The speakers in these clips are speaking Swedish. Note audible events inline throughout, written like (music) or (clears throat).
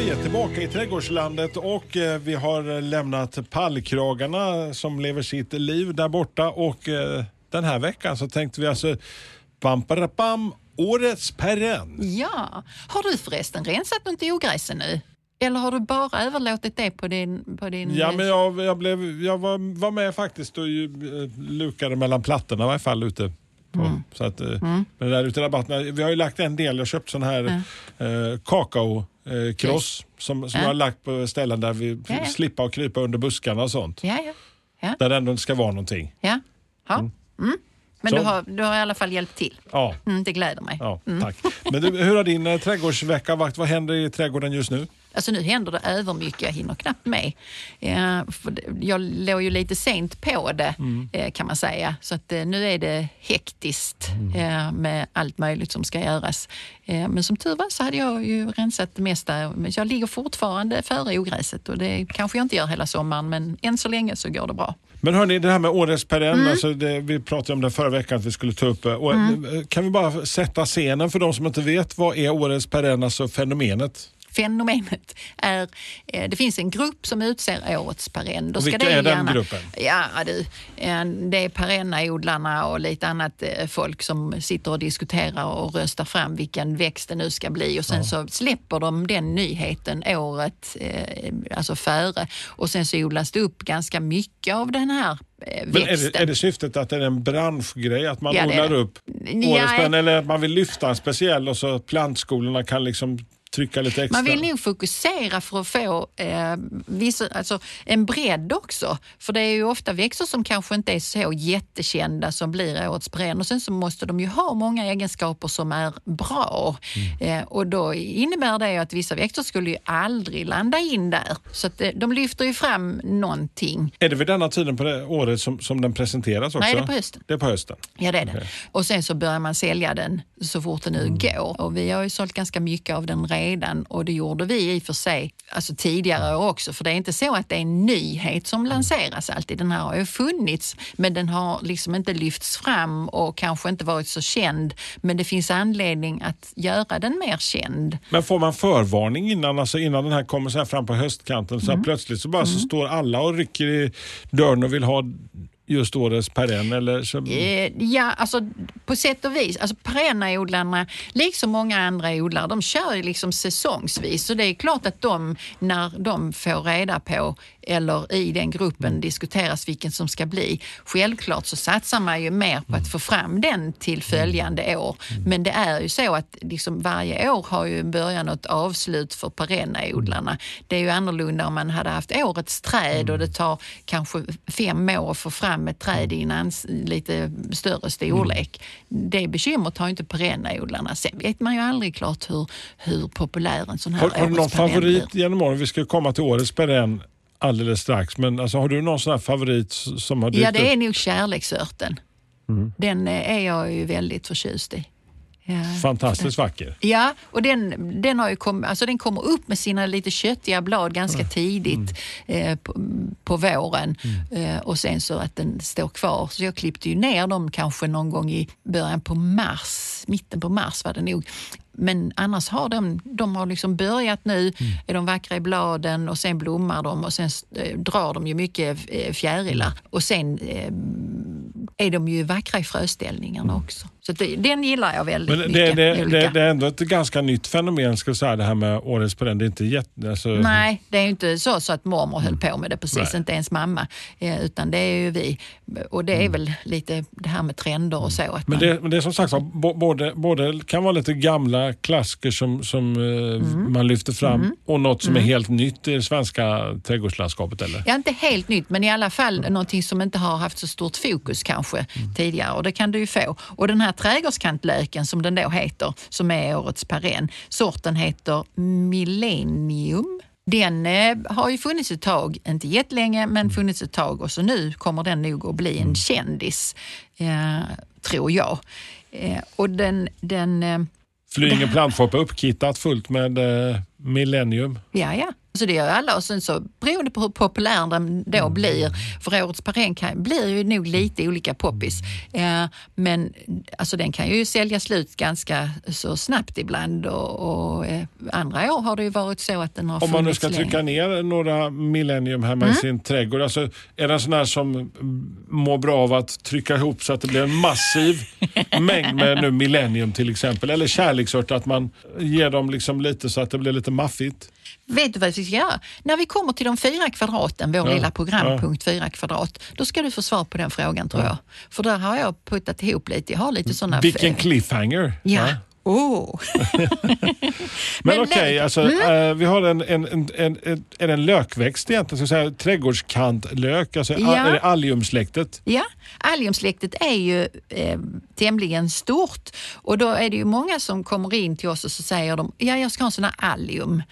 Vi är tillbaka i trädgårdslandet och eh, vi har eh, lämnat pallkragarna som lever sitt liv där borta och eh, den här veckan så tänkte vi alltså bam, bam, årets perenn. Ja. Har du förresten rensat något ogräs nu? Eller har du bara överlåtit det på din... På din Ja, men jag, jag, blev, jag var, var med faktiskt och eh, lukade mellan plattorna i varje fall ute. På, så att, eh, Men där ute i rabatterna, vi har ju lagt en del, jag har köpt sån här eh, kakao eh, kross som, som Ja. jag har lagt på ställen där vi Ja, ja. slipper att krypa under buskarna och sånt. Ja, ja. Ja, Där det ändå inte ska vara någonting. ja. ja. Mm. Men Så. du har, du har i alla fall hjälpt till. Ja, Mm, det gläder mig. ja tack. Men du, hur har din eh, trädgårdsvecka varit? Vad händer i trädgården just nu? Alltså nu händer det övermycket, jag hinner knappt med. Jag låg ju lite sent på det eh, kan man säga. Så att, eh, nu är det hektiskt eh, med allt möjligt som ska göras. Men som tur var så hade jag ju rensat det mesta. Jag ligger fortfarande före ogräset och det kanske jag inte gör hela sommaren men än så länge så går det bra. Men hörni, det här med årets perenn, Mm. alltså det, vi pratade om det förra veckan att vi skulle ta upp. Och, eh, Kan vi bara sätta scenen för de som inte vet, vad är årets perenn, alltså fenomenet? Fenomenet är, eh, det finns en grupp som utser årets perenn. Vilka det är den gärna- gruppen? Ja du, eh, det är perennaodlarna och lite annat eh, folk som sitter och diskuterar och röstar fram vilken växt det nu ska bli. Och sen så släpper de den nyheten året alltså före. Och sen så odlas det upp ganska mycket av den här Men är det, är det syftet att det är en branschgrej, att man Ja, odlar upp Ja, årets perenn eller att man vill lyfta en speciell och så plantskolorna kan liksom trycka lite extra? Man vill nog fokusera för att få eh, vissa, alltså en bredd också. För det är ju ofta växter som kanske inte är så jättekända som blir årets perenn. Och sen så måste de ju ha många egenskaper som är bra. Eh, och då innebär det att vissa växter skulle ju aldrig landa in där. Så att, eh, de lyfter ju fram någonting. Är det vid denna tiden på det året som, som den presenteras också? Nej, det är på hösten. Det är på hösten. Ja, det är det. Okej. Och sen så börjar man sälja den så fort det nu går. Och vi har ju sålt ganska mycket av den redan och det gjorde vi i och för sig alltså tidigare år också. För det är inte så att det är en nyhet som lanseras alltid. Den här har ju funnits men den har liksom inte lyfts fram och kanske inte varit så känd. Men det finns anledning att göra den mer känd. Men får man förvarning innan, alltså innan den här kommer så här fram på höstkanten så här plötsligt så bara så står alla och rycker i dörren och vill ha just årets perenn eller så, Eh, Ja, alltså på sätt och vis. Alltså perennaodlarna, liksom många andra odlare, de kör ju liksom säsongsvis. Så det är klart att de, när de får reda på, eller i den gruppen diskuteras vilken som ska bli, självklart så satsar man ju mer på att få fram den till följande år. Men det är ju så att liksom varje år har ju en början och ett avslut för perennaodlarna. Det är ju annorlunda om man hade haft årets träd och det tar kanske fem år att få fram ett träd i en lite större storlek. Det bekymret har ju inte perennaodlarna. Sen vet man ju aldrig klart hur, hur populär en sån här Har, har du någon favorit genom åren? Vi ska komma till årets perenn alldeles strax. Men alltså, har du någon sån här favorit som har dykt Ja, det är nog kärleksörten. Den eh, är jag ju väldigt förtjust i. Ja. Fantastiskt vacker. Ja, och den, den, har ju kom, alltså den kommer upp med sina lite köttiga blad ganska tidigt eh, på, på våren eh, och sen så att den står kvar. Så jag klippte ju ner dem kanske någon gång i början på mars, mitten på mars var det nog. Men annars har de, de har liksom börjat nu, är de vackra i bladen och sen blommar de och sen eh, drar de ju mycket eh, fjärilar. Och sen eh, är de ju vackra i fröställningarna också. Så det, den gillar jag väldigt Men det, mycket. det, det, det är ändå ett ganska nytt fenomen, ska säga, det här med årets perenn. Det är inte jätte... Alltså, Nej, det är ju inte så, så att mormor höll på med det precis, Nej. inte ens mamma. Eh, utan det är ju vi. Och det är väl lite det här med trender och så. Att Men man, det, men det är som sagt både, både kan vara lite gamla klassiker som, som eh, Mm. man lyfter fram och något som är helt nytt i det svenska trädgårdslandskapet. Eller? Ja, inte helt nytt, men i alla fall någonting som inte har haft så stort fokus kanske tidigare. Och det kan du ju få. Och den här trädgårdskantlöken som den då heter, som är årets perenn, sorten heter Millennium. Den eh, har ju funnits ett tag, inte jättelänge, men funnits ett tag och så nu kommer den nog att bli en kändis, eh, tror jag. Eh, och den, den eh, Flyinge plantfort är uppkittat fullt med eh, Millennium. Ja, ja. Så det gör alla och sen så beroende på hur populär den då Mm. blir, för årets parén kan, blir ju nog lite olika poppis. Eh, men alltså den kan ju sälja slut ganska så snabbt ibland och, och eh, andra år har det ju varit så att den har Om man nu ska länge. trycka ner några Millennium hemma Mm. i sin trädgård. Alltså, är det en sån här som mår bra av att trycka ihop så att det blir en massiv (laughs) mängd med nu Millennium till exempel? Eller kärleksört, att man ger dem liksom lite så att det blir lite maffigt? Vet du vad vi ska göra? När vi kommer till de fyra kvadraten, vår Ja, lilla programpunkt ja. fyra kvadrat, då ska du få svar på den frågan tror jag. För där har jag puttat ihop lite. Jag har lite sådana... Vilken cliffhanger! Ja. Oh. (laughs) (laughs) Men, okej, lök- alltså, eh, vi har en, en, en, en, är det en lökväxt egentligen? Ska säga, trädgårdskantlök, alltså, Ja. är det alliumsläktet? Ja, alliumsläktet är ju eh, tämligen stort och då är det ju många som kommer in till oss och så säger de, ja jag ska ha en sån här allium.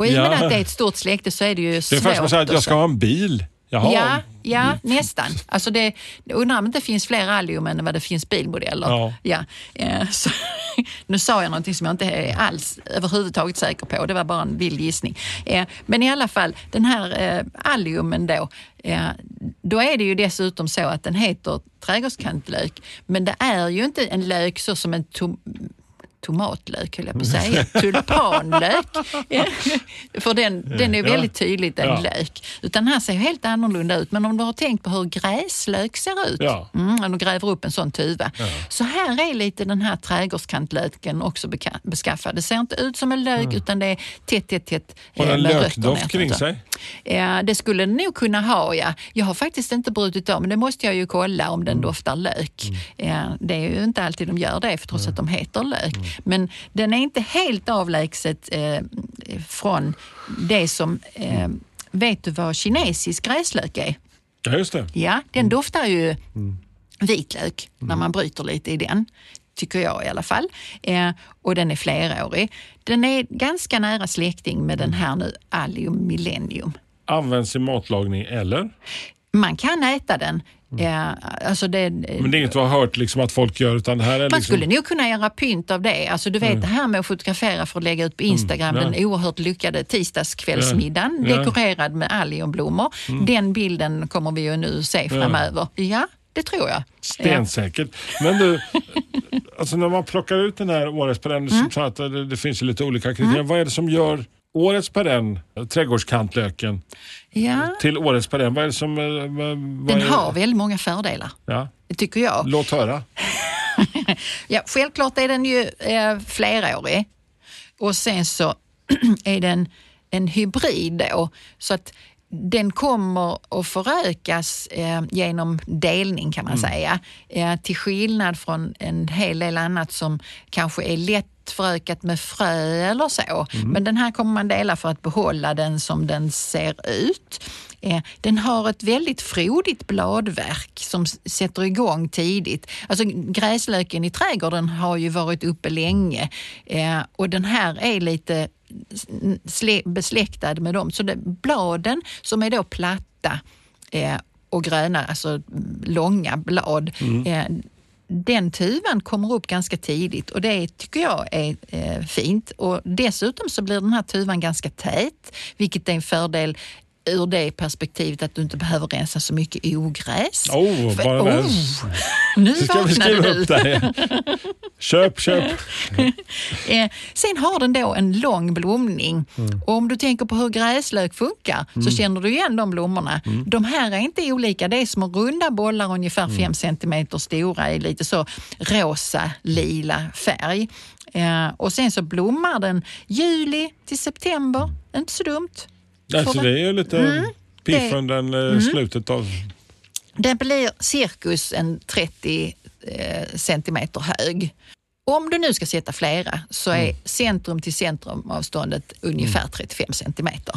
Och i och med Ja. att det är ett stort släkte så är det ju Det är svårt. som att säga att jag ska ha en bil. Jaha. Ja, ja nästan. Alltså det, undrar om det inte finns fler allium än vad det finns bilmodeller. Ja. Ja, (laughs) så, nu sa jag någonting som jag inte är alls överhuvudtaget säker på. Det var bara en vild gissning. Men i alla fall, den här eh, alliumen då, då är det ju dessutom så att den heter trädgårdskantlök. Men det är ju inte en lök så som en tom, tomatlök höll jag på att säga, (laughs) tulpanlök. (laughs) För den, den är Ja. väldigt tydligt en Ja. lök. Utan den här ser helt annorlunda ut. Men om du har tänkt på hur gräslök ser ut, Ja. mm, när du gräver upp en sån tuva. Så här är lite den här trädgårdskantlöken också beskaffad. Det ser inte ut som en lök utan det är tätt, tätt, tätt Har eh, den med lökdoft kring sig? Ja, det skulle den nog kunna ha, ja. Jag har faktiskt inte brutit av, men det måste jag ju kolla om den doftar lök. Ja, det är ju inte alltid de gör det, för trots att de heter lök. Men den är inte helt avlägset eh, från det som... Eh, vet du vad kinesisk gräslök är? Ja, just det. Ja, den doftar ju vitlök när man bryter lite i den. Tycker jag i alla fall. Eh, och den är flerårig. Den är ganska nära släkting med den här nu Allium Millennium. Används i matlagning eller? Man kan äta den. Eh, alltså det, Men det är inget du har hört liksom att folk gör utan det här är man liksom... skulle nog kunna göra pynt av det. Alltså du vet det här med att fotografera för att lägga ut på Instagram, Mm, ja. den oerhört lyckade tisdagskvällsmiddagen Ja. dekorerad med alliumblommor. Den bilden kommer vi ju nu se framöver. Ja, det tror jag. Stensäkert. Men du, alltså när man plockar ut den här årets perenn, Mm. det, det finns ju lite olika kriterier. Vad är det som gör årets perenn, trädgårdskantlöken, Ja, till årets perenn? Vad är det som... eh, vad- den är, har väldigt många fördelar. Ja, Det tycker jag. låt höra. (laughs) Ja, självklart är den ju eh, flerårig och sen så (clears throat) är den en hybrid då. Så att den kommer att förökas eh, genom delning kan man säga. Eh, till skillnad från en hel del annat som kanske är lätt förökat med frö eller så. Men den här kommer man dela för att behålla den som den ser ut. Eh, den har ett väldigt frodigt bladverk som sätter igång tidigt. Alltså gräslöken i trädgården har ju varit uppe länge eh, och den här är lite besläktad med dem. Så det, bladen som är då platta eh, och gröna, alltså mm, långa blad, eh, den tuvan kommer upp ganska tidigt och det tycker jag är eh, fint. Och dessutom så blir den här tuvan ganska tät, vilket är en fördel ur det perspektivet att du inte behöver rensa så mycket ogräs. Oh, För- bara det. (laughs) nu Det ska vi skriva du. upp där. Köp, köp. (laughs) Eh, sen har den då en lång blomning. Och om du tänker på hur gräslök funkar så känner du igen de blommorna. De här är inte olika. Det är små runda bollar ungefär 5 centimeter stora i lite så rosa-lila färg. Eh, och sen så blommar den juli till september. Inte så dumt. Alltså, det är ju lite piff Det- under eh, slutet av... Den blir cirkus en 30 eh, centimeter hög. Om du nu ska sätta flera så Mm. är centrum till centrumavståndet ungefär 35 centimeter.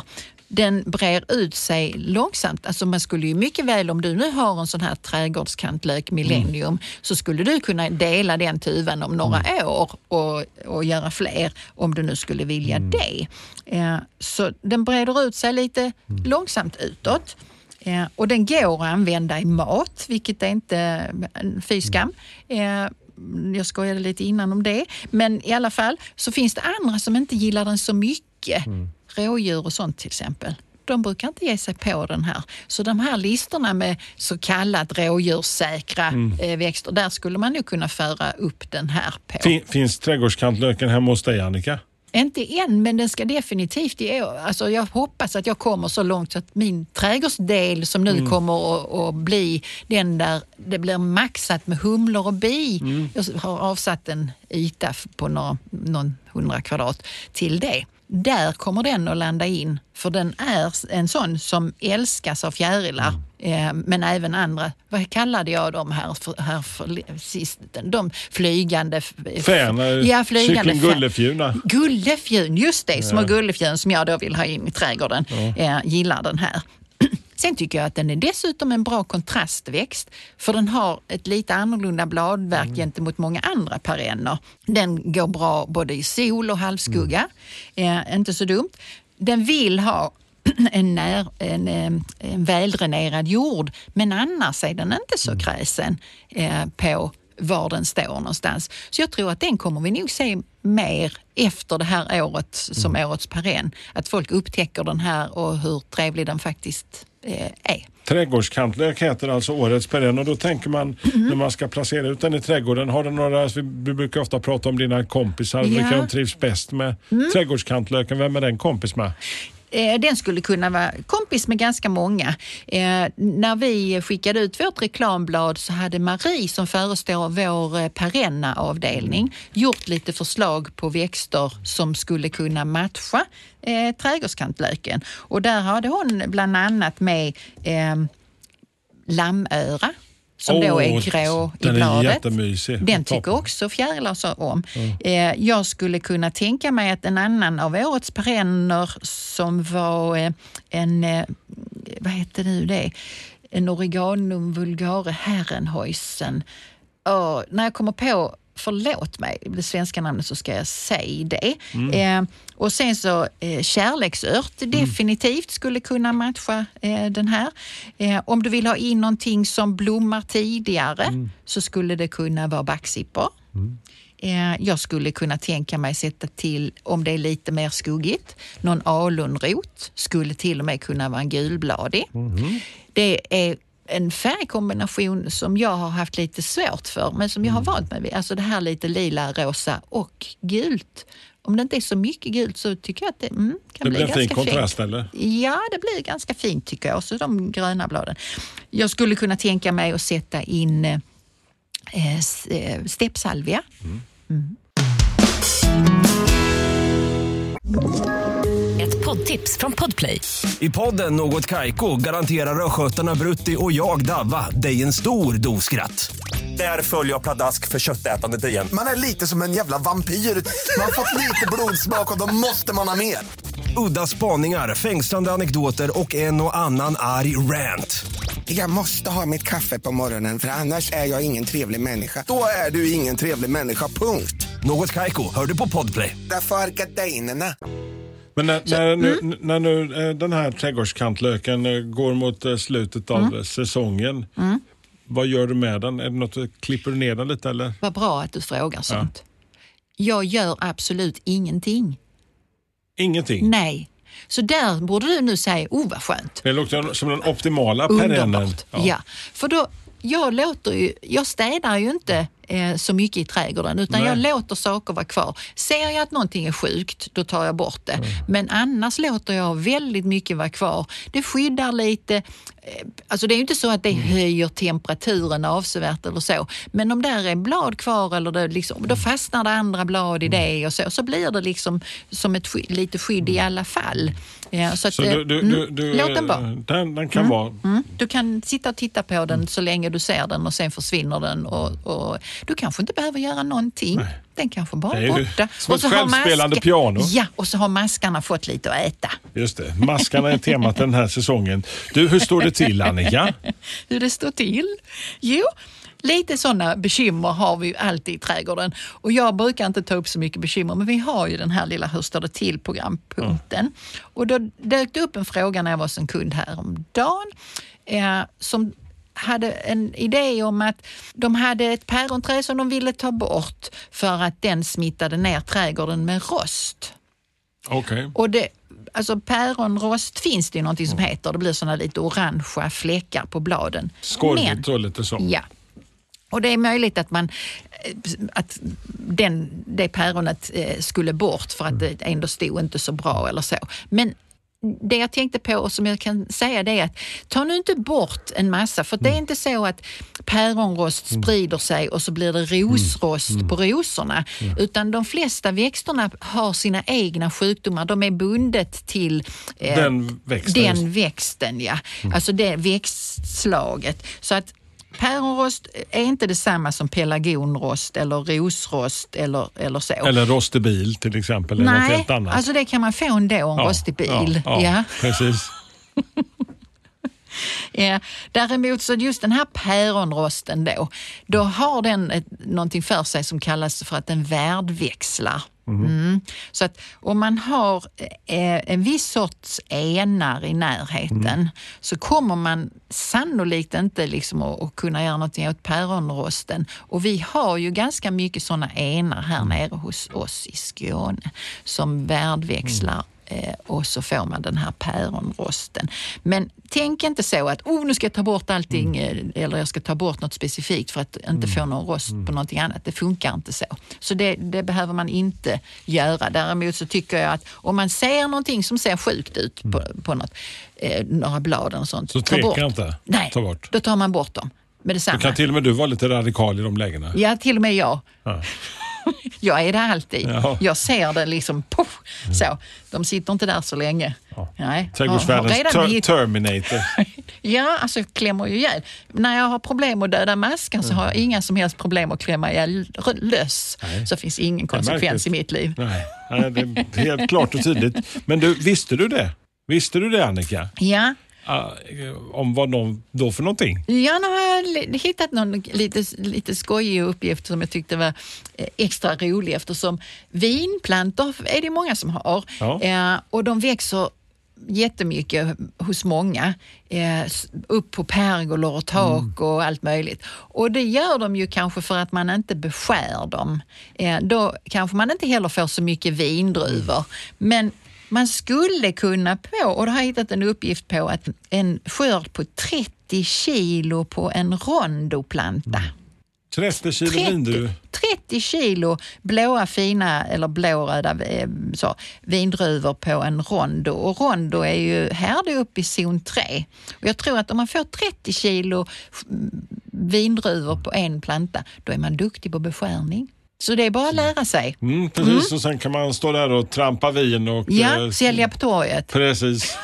Den brer ut sig långsamt. Alltså man skulle ju mycket väl, om du nu har en sån här trädgårdskantlök millennium, Mm. så skulle du kunna dela den tuvan om några år och, och göra fler om du nu skulle vilja Mm. det. Eh, så den breder ut sig lite Mm. långsamt utåt. Eh, och den går att använda i mat, vilket är inte fy skam. Eh, jag skojade lite innan om det. Men i alla fall så finns det andra som inte gillar den så mycket. Rådjur och sånt till exempel. De brukar inte ge sig på den här. Så de här listorna med så kallat rådjurssäkra eh, växter, där skulle man nog kunna föra upp den här på. Fin, finns trädgårdskantlöken hemma hos dig Annika? Inte än, men den ska definitivt i år. Alltså jag hoppas att jag kommer så långt så att min trädgårdsdel som nu kommer att, att bli den där det blir maxat med humlor och bi. Jag har avsatt en yta på några, någon hundra kvadrat till det. Där kommer den att landa in, för den är en sån som älskas av fjärilar. Eh, men även andra, vad kallade jag dem här för, här för sist? De flygande... f- Färna, Ja, flygande gullefjuna. Gullefjun, just det, små gullefjun som jag då vill ha in i trädgården. Eh, gillar den här. Sen tycker jag att den är dessutom en bra kontrastväxt för den har ett lite annorlunda bladverk gentemot många andra perenner. Den går bra både i sol och halvskugga. Eh, inte så dumt. Den vill ha (clears throat) en, när, en, en väldränerad jord men annars är den inte så kräsen eh, på var den står någonstans. Så jag tror att den kommer vi nog se mer efter det här året som årets perenn. Att folk upptäcker den här och hur trevlig den faktiskt eh, är. Trädgårdskantlök heter alltså årets perenn och då tänker man Mm. när man ska placera ut den i trädgården. Har du några, vi brukar ofta prata om dina kompisar, Ja. Mm. vilka de trivs bäst med. Trädgårdskantlöken, vem är den kompis med? Eh, den skulle kunna vara kompis med ganska många. Eh, när vi skickade ut vårt reklamblad så hade Marie som förestår vår eh, perenna avdelning gjort lite förslag på växter som skulle kunna matcha eh, trädgårdskantlöken. Och där hade hon bland annat med eh, lammöra som då Åh, är grå i den är bladet. jättemysig. Den tycker också fjärilar om. Eh, jag skulle kunna tänka mig att en annan av årets perenner som var eh, en, eh, vad heter nu det, en Oreganum vulgare herrenhäusen. Oh, när jag kommer på Förlåt mig, det svenska namnet så ska jag säga det. Eh, och sen så eh, kärleksört definitivt skulle kunna matcha eh, den här. Eh, om du vill ha in någonting som blommar tidigare så skulle det kunna vara backzippor. Eh, Jag skulle kunna tänka mig sätta till, om det är lite mer skuggigt, någon alunrot. Skulle till och med kunna vara en gulbladig. Det är en färgkombination som jag har haft lite svårt för, men som jag har vant mig vid. Alltså det här lite lila, rosa och gult. Om det inte är så mycket gult så tycker jag att det mm, kan Det bli blir en fin ganska kontrast fint. eller? Ja, det blir ganska fint tycker jag. Och så de gröna bladen. Jag skulle kunna tänka mig att sätta in eh, eh, steppsalvia. Ett poddtips från Podplay. I podden Något Kaiko garanterar östgötarna Brutti och jag, Davva, dig en stor dos skratt. Där följer jag pladask för köttätandet igen. Man är lite som en jävla vampyr. Man har fått lite blodsmak och då måste man ha mer. Udda spaningar, fängslande anekdoter och en och annan arg rant. Jag måste ha mitt kaffe på morgonen för annars är jag ingen trevlig människa. Då är du ingen trevlig människa, punkt. Något Kaiko, hör du på Podplay. Därför är gardinerna. Men när, när, nu, mm. när nu eh, den här trädgårdskantlöken eh, går mot eh, slutet av Mm. säsongen, vad gör du med den? Är det något, klipper du ner den lite eller? Vad bra att du frågar sånt. Jag gör absolut ingenting. Ingenting? Nej. Så där borde du nu säga, oh vad skönt. Det låter som den optimala perennen. Underbart. Ja. För då, jag, låter ju, jag städar ju inte eh, så mycket i trädgården utan Nej. jag låter saker vara kvar. Ser jag att någonting är sjukt, då tar jag bort det. Men annars låter jag väldigt mycket vara kvar. Det skyddar lite. Eh, Alltså det är ju inte så att det Mm. höjer temperaturen avsevärt eller så. Men om där är blad kvar eller det liksom, då fastnar det andra blad i Mm. det och så. Så blir det liksom som ett skydd, lite skydd i alla fall. Ja, så att, Så eh, du, du, mm, du, du, låt den vara. Den, den kan vara... Mm. Du kan sitta och titta på den så länge du ser den och sen försvinner den. Och, och Du kanske inte behöver göra någonting. Den kanske bara är borta. som ett så har självspelande piano. Ja, och så har maskarna fått lite att äta. Just det, maskarna är temat den här säsongen. Du, hur står det till Annika? (laughs) hur det står till? Jo, lite sådana bekymmer har vi ju alltid i trädgården. Och jag brukar inte ta upp så mycket bekymmer, men vi har ju den här lilla Hur står det till programpunkten. Och då dök det upp en fråga när jag var en kund häromdagen eh, som hade en idé om att de hade ett päronträd som de ville ta bort för att den smittade ner trädgården med rost. Och det, alltså päronrost finns det ju någonting som heter. Det blir såna lite orangea fläckar på bladen. Skorvigt och lite så. Ja. Och det är möjligt att man eh, att den, det päronet eh, skulle bort för att det ändå stod inte så bra eller så. Men det jag tänkte på och som jag kan säga det är att ta nu inte bort en massa för det är inte så att päronrost sprider sig och så blir det rosrost på rosorna utan de flesta växterna har sina egna sjukdomar. De är bundet till eh, Den växten. den växten, ja. Alltså det växtslaget. Så att päronrost är inte detsamma som pelargonrost eller rosrost eller, eller så. Eller rostig bil till exempel. Eller något Nej, helt annat. alltså det kan man få ändå, en Ja, rostig bil. Ja, ja, Ja. precis. (laughs) Ja, däremot så just den här päronrosten då, då har den ett, någonting för sig som kallas för att den värdväxlar. Mm. Så att om man har eh, en viss sorts enar i närheten så kommer man sannolikt inte liksom att, kunna göra någonting åt päronrosten. Och vi har ju ganska mycket sådana enar här nere hos oss i Skåne som värdväxlar och så får man den här päronrosten. Men tänk inte så att oh, nu ska jag ta bort allting eh, eller jag ska ta bort något specifikt för att inte få någon rost på någonting annat. Det funkar inte så. Så det, det behöver man inte göra. Däremot så tycker jag att om man ser någonting som ser sjukt ut på, på något, eh, några blad och sånt. Så ta tveka bort. inte. Nej, Ta bort. då tar man bort dem med Då detsamma. kan till och med du vara lite radikal i de lägena. Ja, till och med jag. Ja. (laughs) Jag är det alltid. Ja. Jag ser det liksom, poff, så. De sitter inte där så länge. Nej. Trädgårdsvärldens ter- Terminator. (laughs) Ja, alltså jag klämmer ju ihjäl. När jag har problem att döda maskar så har jag inga som helst problem att klämma ihjäl löss. Så finns ingen konsekvens i mitt liv. Nej, nej, det är helt klart och tydligt. Men du, visste du det? Visste du det Annika? Ja, om vad de då för någonting? Ja, nu har jag hittat någon lite, lite skojig uppgift som jag tyckte var eh, extra rolig eftersom vinplantor är det många som har Ja. eh, och de växer jättemycket hos många. Eh, upp på pergolor och tak och allt möjligt. Och det gör de ju kanske för att man inte beskär dem. Eh, då kanske man inte heller får så mycket vindruvor. Men man skulle kunna på, och då har jag hittat en uppgift på att en skörd på 30 kilo på en rondoplanta. 30 kilo 30, vindruvor. 30 kilo blåa fina eller blåröda eh, så, vindruvor på en rondo. Och rondo är ju här det är uppe i zon 3. Och jag tror att om man får 30 kilo mm, vindruvor på en planta, då är man duktig på beskärning. Så det är bara att lära sig. Mm, precis, och sen kan man stå där och trampa vin och... Ja, eh, sälja på torget. Precis.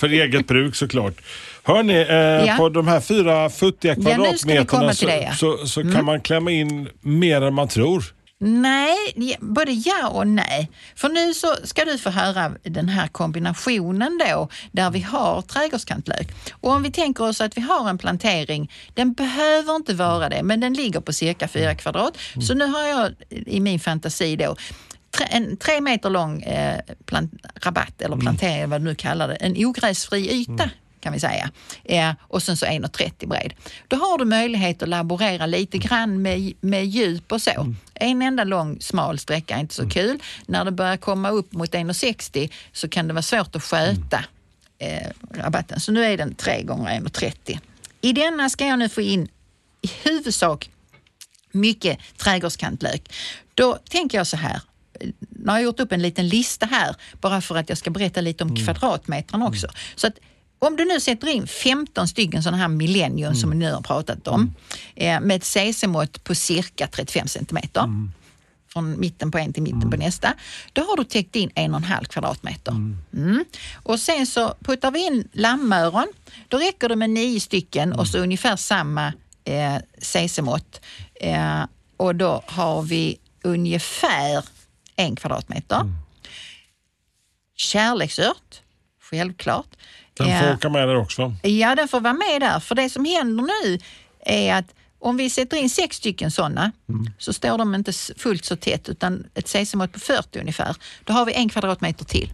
För eget bruk såklart. Hörni, eh, Ja. på de här fyra futtiga Ja, kvadratmeterna komma så, ja. så, så kan man klämma in mer än man tror. Nej, både ja och nej. För nu så ska du få höra den här kombinationen då, där vi har trädgårdskantlök. Och om vi tänker oss att vi har en plantering, den behöver inte vara det, men den ligger på cirka fyra kvadrat. Så nu har jag i min fantasi då en tre meter lång eh, plant, rabatt, eller plantering, vad du nu kallar det, en ogräsfri yta kan vi säga. Eh, och sen så 1,30 bred. Då har du möjlighet att laborera lite grann med, med djup och så. En enda lång smal sträcka är inte så kul. När det börjar komma upp mot 1,60 så kan det vara svårt att sköta eh, rabatten. Så nu är den 3 gånger 1,30. I denna ska jag nu få in i huvudsak mycket trädgårdskantlök. Då tänker jag så här. Nu har jag gjort upp en liten lista här bara för att jag ska berätta lite om kvadratmetrarna också. Så att om du nu sätter in 15 stycken sådana här millennium som vi nu har pratat om eh, med ett CC-mått på cirka 35 centimeter från mitten på en till mitten på nästa. Då har du täckt in en och en halv kvadratmeter. Mm. Och sen så puttar vi in lammöron. Då räcker det med nio stycken och så ungefär samma eh, cc-mått. Eh, och då har vi ungefär en kvadratmeter. Kärleksört, självklart. Den får åka med där också. Ja, den får vara med där. För det som händer nu är att om vi sätter in sex stycken sådana så står de inte fullt så tätt utan ett cc-mått på 40 ungefär. Då har vi en kvadratmeter till.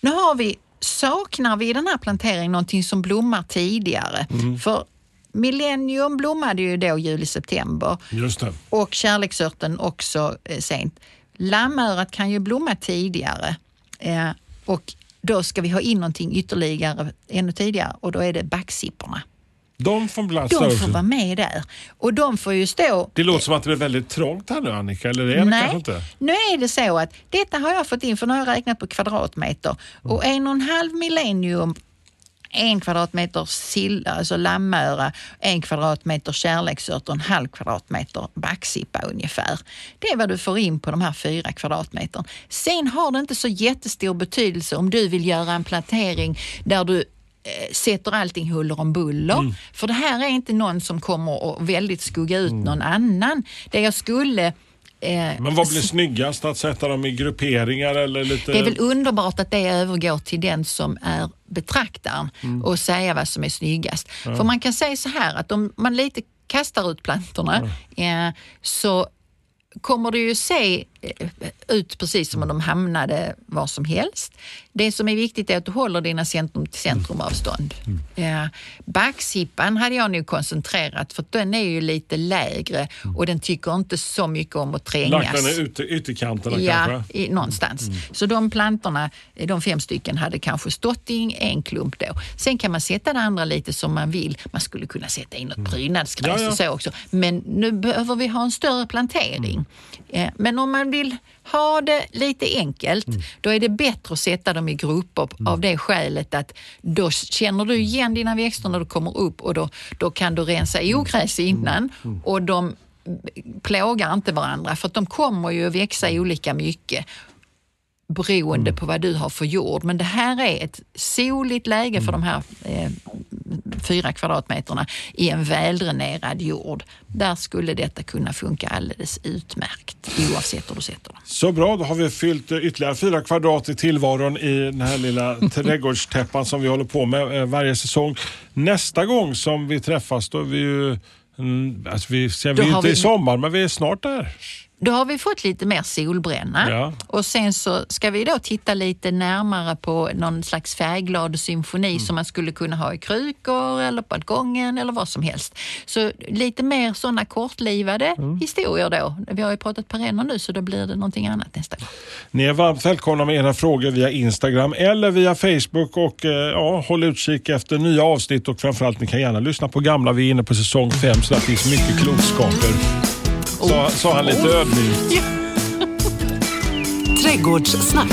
Nu har vi, saknar vi i den här planteringen någonting som blommar tidigare. För Millennium blommade ju då juli-september och kärleksörten också eh, sent. Lammörat kan ju blomma tidigare eh, och då ska vi ha in någonting ytterligare ännu tidigare och då är det backsipporna. De får De får vara med där och de får ju stå Det låter som att det är väldigt trångt här nu Annika, eller är det Nej, kanske inte? nu är det så att detta har jag fått in för nu har jag räknat på kvadratmeter och en och en halv millennium en kvadratmeter sill, alltså lammöra, en kvadratmeter kärleksört och en halv kvadratmeter backsippa ungefär. Det är vad du får in på de här fyra kvadratmetern. Sen har det inte så jättestor betydelse om du vill göra en plantering där du eh, sätter allting huller om buller. För det här är inte någon som kommer att väldigt skugga ut någon annan. Det jag skulle eh, Men vad blir snyggast? Att sätta dem i grupperingar eller lite... det är väl underbart att det övergår till den som är betraktaren och säga vad som är snyggast. För man kan säga så här att om man lite kastar ut plantorna eh, så kommer det ju se eh, ut precis som om de hamnade var som helst. Det som är viktigt är att du håller dina centrum till centrumavstånd. Ja, backsippan hade jag nu koncentrerat för den är ju lite lägre och den tycker inte så mycket om att trängas. Lagt den i ytter, ytterkanterna Ja, kanske? i, någonstans. Så de plantorna, de fem stycken, hade kanske stått i en klump då. Sen kan man sätta det andra lite som man vill. Man skulle kunna sätta in något prydnadsgräs Ja, ja. och så också. Men nu behöver vi ha en större plantering. Eh, Men om man vill ha det lite enkelt, då är det bättre att sätta dem i grupper av det skälet att då känner du igen dina växter när du kommer upp och då, då kan du rensa ogräs innan. Och de plågar inte varandra för att de kommer ju att växa olika mycket beroende på vad du har för jord. Men det här är ett soligt läge för de här eh, fyra kvadratmeterna i en väldränerad jord. Där skulle detta kunna funka alldeles utmärkt oavsett hur du sätter dem. Så bra, då har vi fyllt ytterligare fyra kvadrat i tillvaron i den här lilla (laughs) trädgårdstäppan som vi håller på med eh, varje säsong. Nästa gång som vi träffas då är vi ju Mm, alltså vi, vi är inte i vi- sommar men vi är snart där. Då har vi fått lite mer solbränna Ja. och sen så ska vi då titta lite närmare på någon slags färgglad symfoni Mm. som man skulle kunna ha i krukor eller på balkongen eller vad som helst. Så lite mer sådana kortlivade Mm. historier då. Vi har ju pratat perenner nu så då blir det någonting annat nästa gång. Ni är varmt välkomna med era frågor via Instagram eller via Facebook och eh, ja, håll utkik efter nya avsnitt och framförallt ni kan gärna lyssna på gamla. Vi är inne på säsong 5 så där finns mycket klokskaper. Sa, sa han lite oh. ödmjukt. Trädgårdssnack.